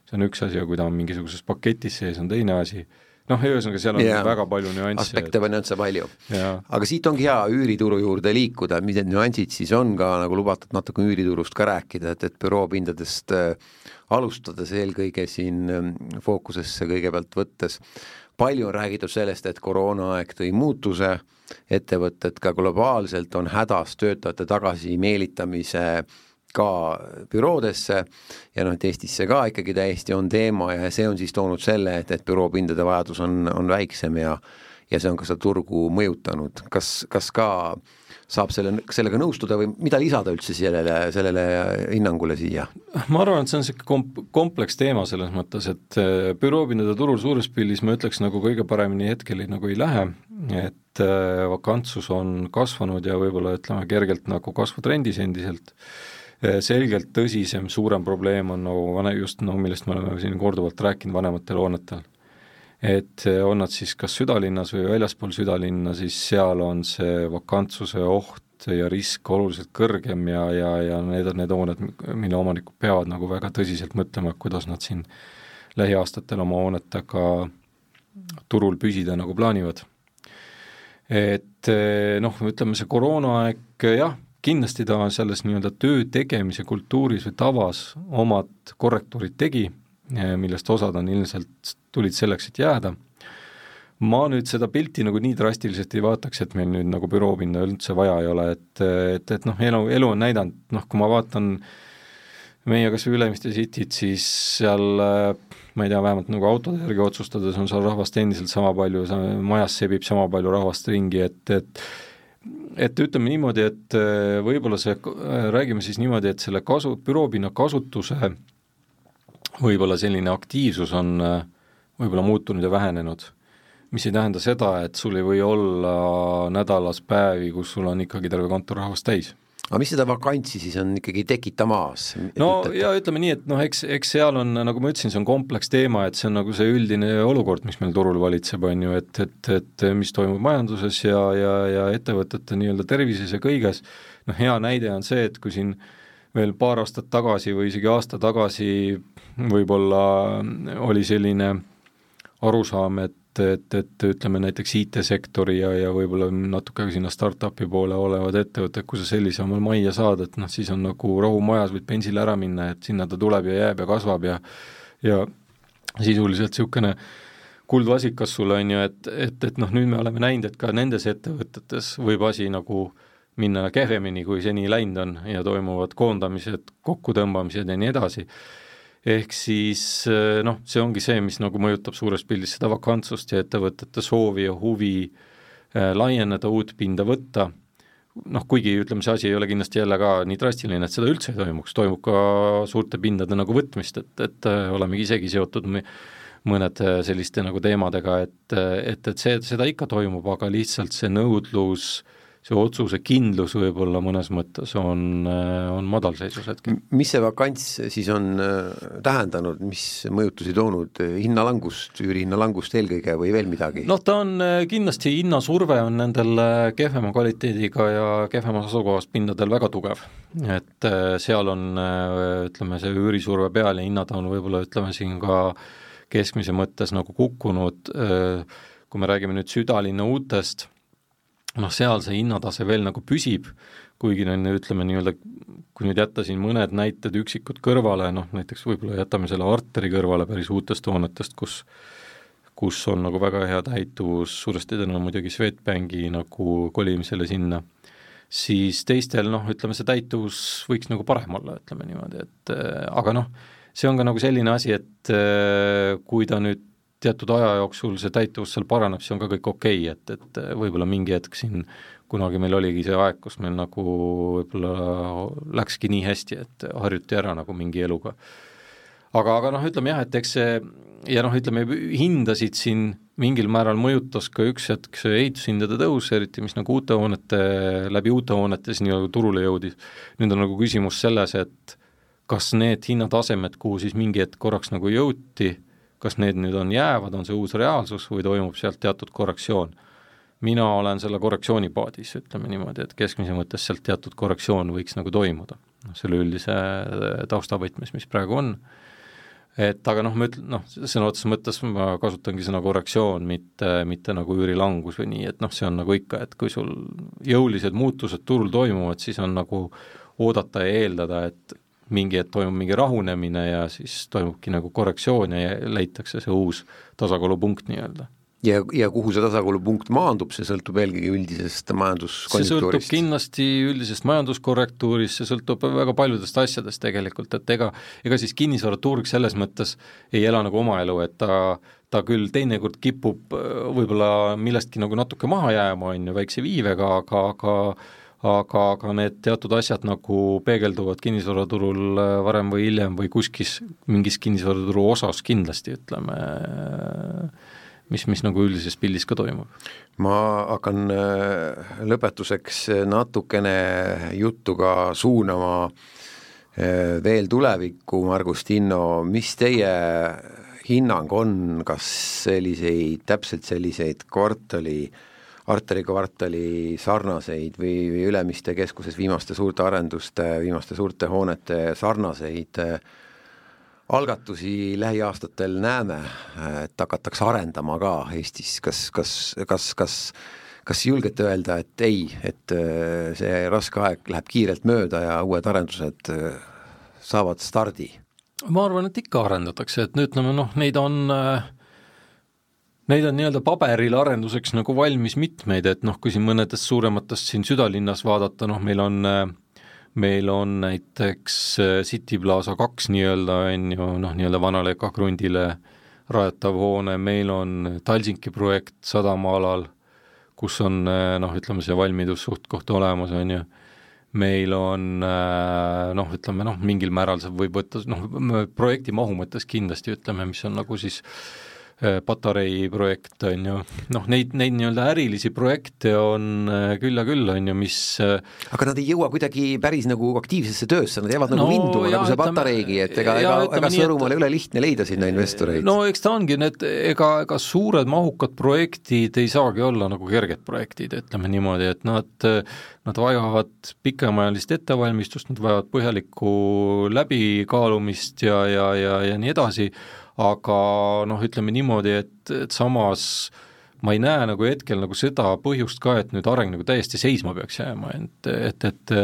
see on üks asi, aga kui ta on mingisuguses paketis sees, on teine asi, noh, ühesõnaga seal on yeah. väga palju nüansse. aspekte või nüansse palju. aga siit ongi hea üürituru juurde liikuda, mis need nüansid siis on ka nagu lubatud natuke üüriturust ka rääkida, et, et büroopindadest äh, alustades eelkõige siin äh, fookusesse kõigepealt võttes, palju on räägitud sellest, et koroonaaeg tõi muutuse äh,, ettevõtted ka globaalselt on hädas töötajate tagasimeelitamise ka büroodesse ja noh, et Eestisse ka ikkagi täiesti on teema ja see on siis toonud selle, et, et büroopindade vajadus on, on väiksem ja ja see on ka seda turgu mõjutanud, kas, kas ka saab selle, sellega nõustuda või mida lisada üldse sellele, sellele hinnangule siia? ma arvan, et see on niisugune komp-, kompleks teema selles mõttes, et äh, büroopindade turul suures pildis ma ütleks, nagu kõige paremini hetkel nagu ei lähe, et et äh, vakantsus on kasvanud ja võib-olla ütleme kergelt nagu kasvutrendis endiselt, äh, selgelt tõsisem, suurem probleem on nagu vane, just noh, millest me oleme siin korduvalt rääkinud, vanematel hoonetel. Et äh, on nad siis kas südalinnas või väljaspool südalinna, siis seal on see vakantsuse oht ja risk oluliselt kõrgem ja, ja, ja need on need hooned, mille omanikud peavad nagu väga tõsiselt mõtlema, kuidas nad siin lähiaastatel oma hoonetega turul püsida nagu plaanivad. Et eh, noh, ütleme see koroonaaeg jah, kindlasti ta selles nii-öelda töö tegemise kultuuris või tavas omad korrektuurid tegi, eh, millest osad on ilmselt, tulid selleks, et jääda, ma nüüd seda pilti nagu nii drastiliselt ei vaataks, et meil nüüd nagu büroopinda üldse vaja ei ole, et, et, et noh, elu, elu on näidanud, noh, kui ma vaatan meie kas või Ülemiste Cityt, siis seal äh, ma ei tea, vähemalt nagu autode järgi otsustades on seal rahvast endiselt sama palju, majas sebib sama palju rahvast ringi, et, et et ütleme niimoodi, et äh, võib-olla see, äh, räägime siis niimoodi, et selle kasu, büroopinna kasutuse võib-olla selline aktiivsus on äh, võib-olla muutunud ja vähenenud. mis ei tähenda seda, et sul ei või olla nädalas päevi, kus sul on ikkagi terve kontor rahvast täis aga mis seda vakantsi siis on ikkagi tekitamas? no ütlete? ja ütleme nii, et noh, eks, eks seal on, nagu ma ütlesin, see on kompleks teema, et see on nagu see üldine olukord, mis meil turul valitseb, on ju, et, et, et mis toimub majanduses ja, ja, ja ettevõtete nii-öelda tervises ja kõiges, noh, hea näide on see, et kui siin veel paar aastat tagasi või isegi aasta tagasi võib-olla oli selline arusaam, et et, et ütleme näiteks IT-sektori ja, ja võib-olla natuke sinna startup'i poole olevad ettevõtted, kui sa sellise omal majja saad, et noh, siis on nagu rahu majas, võid bensile ära minna, et sinna ta tuleb ja jääb ja kasvab ja ja sisuliselt niisugune kuldvasikas sul on ju, et, et, et noh, nüüd me oleme näinud, et ka nendes ettevõtetes võib asi nagu minna kehvemini, kui seni läinud on ja toimuvad koondamised, kokkutõmbamised ja nii edasi. Ehk siis eh, noh, see ongi see, mis nagu mõjutab suures pildis seda vakantsust ja ettevõtete soovi ja huvi äh, laieneda, uut pinda võtta, noh, kuigi ütleme, see asi ei ole kindlasti jälle ka nii drastiline, et seda üldse ei toimuks, toimub ka suurte pindade nagu võtmist, et, et äh, olemegi isegi seotud mõned selliste nagu teemadega, et, et, et see, seda ikka toimub, aga lihtsalt see nõudlus äh, see otsuse kindlus võib-olla mõnes mõttes on, on madalseisus hetkel. mis see vakants siis on äh, tähendanud, mis mõjutusi toonud, hinnalangust, üürihinna langust eelkõige või veel midagi? noh, ta on äh, kindlasti, hinnasurve on nendel äh, kehvema kvaliteediga ja kehvemas asukohas pindadel väga tugev. et seal on, ütleme, see üürisurve peal ja hinnad on võib-olla ütleme siin ka keskmise mõttes nagu kukkunud, kui me räägime nüüd südalinna uutest noh, seal see hinnatase veel nagu püsib, kuigi ju, ütleme nii-öelda, kui nüüd jätta siin mõned näited üksikud kõrvale, noh näiteks võib-olla jätame selle Arteri kõrvale päris uutest hoonetest, kus kus on nagu väga hea täituvus, suuresti tänu muidugi Swedbanki nagu kolimisele sinna, siis teistel noh, ütleme see täituvus võiks nagu parem olla, ütleme niimoodi, et aga noh, see on ka nagu selline asi, et kui ta nüüd teatud aja jooksul see täituvus seal paraneb, siis on ka kõik okei okay,, et, et võib-olla mingi hetk siin kunagi meil oligi see aeg, kus meil nagu võib-olla läkski nii hästi, et harjuti ära nagu mingi eluga. aga, aga noh, ütleme jah, et eks see ja noh, ütleme hindasid siin mingil määral mõjutas ka üks hetk see ehitushindade tõus, eriti mis nagu uute hoonete, läbi uute hoonete siis nii-öelda turule jõudis. nüüd on nagu küsimus selles, et kas need hinnatasemed, kuhu siis mingi hetk korraks nagu jõuti, kas need nüüd on jäävad, on see uus reaalsus või toimub sealt teatud korrektsioon. Mina olen selle korrektsiooni paadis, ütleme niimoodi, et keskmise mõttes sealt teatud korrektsioon võiks nagu toimuda, noh selle üldise taustavõtmes, mis praegu on, et aga noh, ma ütlen, noh, sõna otseses mõttes ma kasutangi sõna korrektsioon, mitte, mitte nagu üürilangus või nii, et noh, see on nagu ikka, et kui sul jõulised muutused turul toimuvad, siis on nagu oodata ja eeldada, et mingi hetk toimub mingi rahunemine ja siis toimubki nagu korrektsioon ja leitakse see uus tasakaalupunkt nii-öelda ja, ja kuhu see tasakaalupunkt maandub, see sõltub eelkõige üldisest majanduskonjunktuurist? see sõltub kindlasti üldisest majanduskorrektuurist, see sõltub väga paljudest asjadest tegelikult, et ega, ega siis kinnisvaraturg selles mõttes ei ela nagu oma elu, et ta ta küll teinekord kipub äh, võib-olla millestki nagu natuke maha jääma, on ju, väikse viivega, aga, aga aga, aga need teatud asjad nagu peegelduvad kinnisvaraturul äh, varem või hiljem või kuskis mingis kinnisvaraturu osas kindlasti, ütleme äh, mis, mis nagu üldises pildis ka toimub? ma hakkan äh, lõpetuseks natukene juttu ka suunama äh, veel tulevikku, Margus Tinno, mis teie hinnang on, kas selliseid, täpselt selliseid kvartali, Arteri kvartali sarnaseid või, või Ülemiste keskuses viimaste suurte arenduste, viimaste suurte hoonete sarnaseid äh, algatusi lähiaastatel näeme, et hakatakse arendama ka Eestis, kas, kas, kas, kas kas julgete öelda, et ei, et äh, see raske aeg läheb kiirelt mööda ja uued arendused äh, saavad stardi? ma arvan, et ikka arendatakse, et nüüd ütleme noh, neid on äh, Neid on nii-öelda paberil arenduseks nagu valmis mitmeid, et noh, kui siin mõnedest suurematest siin südalinnas vaadata, noh meil on meil on näiteks äh, City Plaza kaks nii-öelda, on ju, noh, nii-öelda vanale kakrundile rajatav hoone, meil on Talsinki projekt sadamaalal, kus on äh, noh, ütleme see valmidus suht-koht olemas, on ju, meil on äh, noh, ütleme noh, mingil määral see võib võtta noh, projekti mahu mõttes kindlasti ütleme, mis on nagu siis Äh, Patarei projekt, on ju, noh, neid, neid nii-öelda ärilisi projekte on äh, küll ja küll, on ju, mis äh, aga nad ei jõua kuidagi päris nagu aktiivsesse töösse, nad jäävad nagu no, nagu vinduma, nagu see Patareigi, et ega, ega, ega Sõõrumaal ei ole lihtne leida sinna investoreid. no eks ta ongi, need, ega, ega suured mahukad projektid ei saagi olla nagu kerged projektid, ütleme niimoodi, et nad nad vajavad pikemaajalist ettevalmistust, nad vajavad põhjalikku läbikaalumist ja, ja, ja, ja nii edasi, aga noh, ütleme niimoodi, et, et samas ma ei näe nagu hetkel nagu seda põhjust ka, et nüüd areng nagu täiesti seisma peaks jääma, et, et, et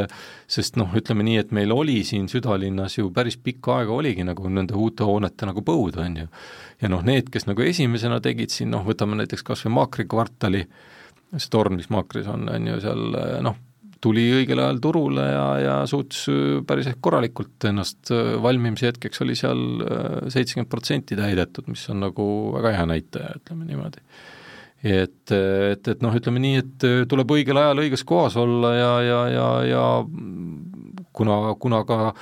sest noh, ütleme nii, et meil oli siin südalinnas ju päris pikka aega oligi nagu nende uute hoonete nagu põud, on ju. ja noh, need, kes nagu esimesena tegid siin, noh, võtame näiteks kas või Maakri kvartali, see torn, mis Maakris on, on ju seal noh, tuli õigel ajal turule ja, ja suutis äh, päris korralikult ennast, äh, valmimise hetkeks oli seal äh, seitsekümmend protsenti täidetud, mis on nagu väga hea näitaja, ütleme niimoodi. et, et, et noh, ütleme nii, et tuleb õigel ajal õiges kohas olla ja, ja, ja, ja kuna, kuna ka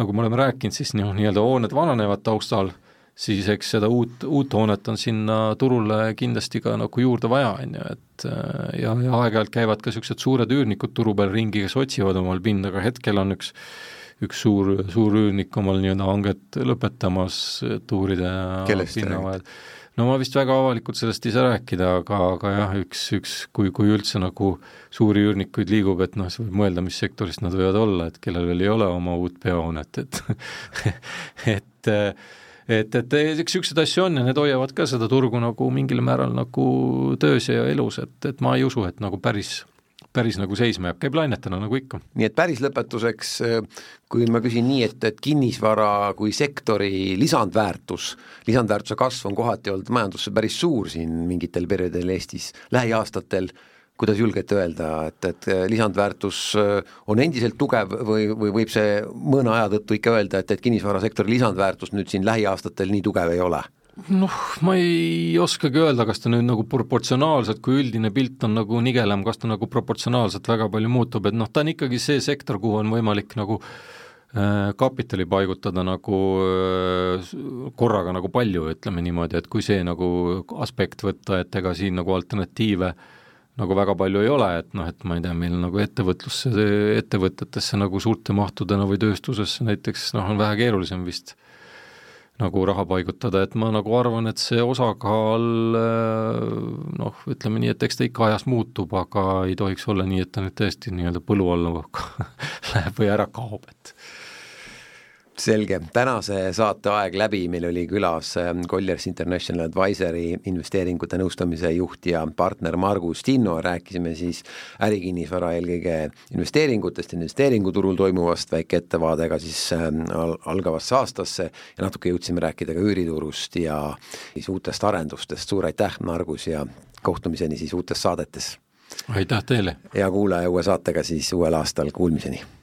nagu me oleme rääkinud, siis noh, nii-öelda hooned vananevad taustal siis eks seda uut, uut hoonet on sinna turule kindlasti ka nagu juurde vaja, on ju, et ja, ja aeg-ajalt käivad ka niisugused suured üürnikud turu peal ringi, kes otsivad omal pinda, aga hetkel on üks üks suur, suur üürnik omal nii-öelda hanget lõpetamas, et uurida pinna vahel. no ma vist väga avalikult sellest ei saa rääkida, aga, aga jah, üks, üks, kui, kui üldse nagu suuri üürnikuid liigub, et noh, siis võib mõelda, mis sektorist nad võivad olla, et kellel veel ei ole oma uut peahoonet, et et et, et niisuguseid asju on ja need hoiavad ka seda turgu nagu mingil määral nagu töös ja elus, et, et ma ei usu, et nagu päris, päris nagu seisma jääb, käib lainetena nagu ikka. nii et päris lõpetuseks, kui ma küsin nii, et, et kinnisvara kui sektori lisandväärtus, lisandväärtuse kasv on kohati olnud majandusse päris suur siin mingitel perioodidel Eestis, lähiaastatel kuidas julgete öelda, et, et lisandväärtus äh, on endiselt tugev või, või võib see mõne aja tõttu ikka öelda, et, et kinnisvarasektori lisandväärtus nüüd siin lähiaastatel nii tugev ei ole? noh, ma ei oskagi öelda, kas ta nüüd nagu proportsionaalselt, kui üldine pilt on nagu nigelem, kas ta nagu proportsionaalselt väga palju muutub, et noh, ta on ikkagi see sektor, kuhu on võimalik nagu äh, kapitali paigutada nagu korraga nagu palju, ütleme niimoodi, et kui see nagu aspekt võtta, et ega siin nagu alternatiive äh, nagu väga palju ei ole, et noh, et ma ei tea, meil nagu ettevõtlusse, ettevõtetesse nagu suurte mahtudena või tööstusesse näiteks noh, on vähe keerulisem vist nagu raha paigutada, et ma nagu arvan, et see osakaal noh, ütleme nii, et eks ta ikka ajas muutub, aga ei tohiks olla nii, et ta nüüd tõesti nii-öelda põlu alla läheb või ära kaob, et selge, tänase saate aeg läbi, meil oli külas ähm, Colliers International Advisory investeeringute nõustamise juht ja partner Margus Tinno, rääkisime siis ärikinnisvara eelkõige investeeringutest, investeeringuturul toimuvast, väike ettevaade ka siis ähm, al algavasse aastasse ja natuke jõudsime rääkida ka üüriturust ja siis uutest arendustest, suur aitäh, Margus, ja kohtumiseni siis uutes saadetes! aitäh teile! hea kuulaja, uue saatega siis uuel aastal, kuulmiseni!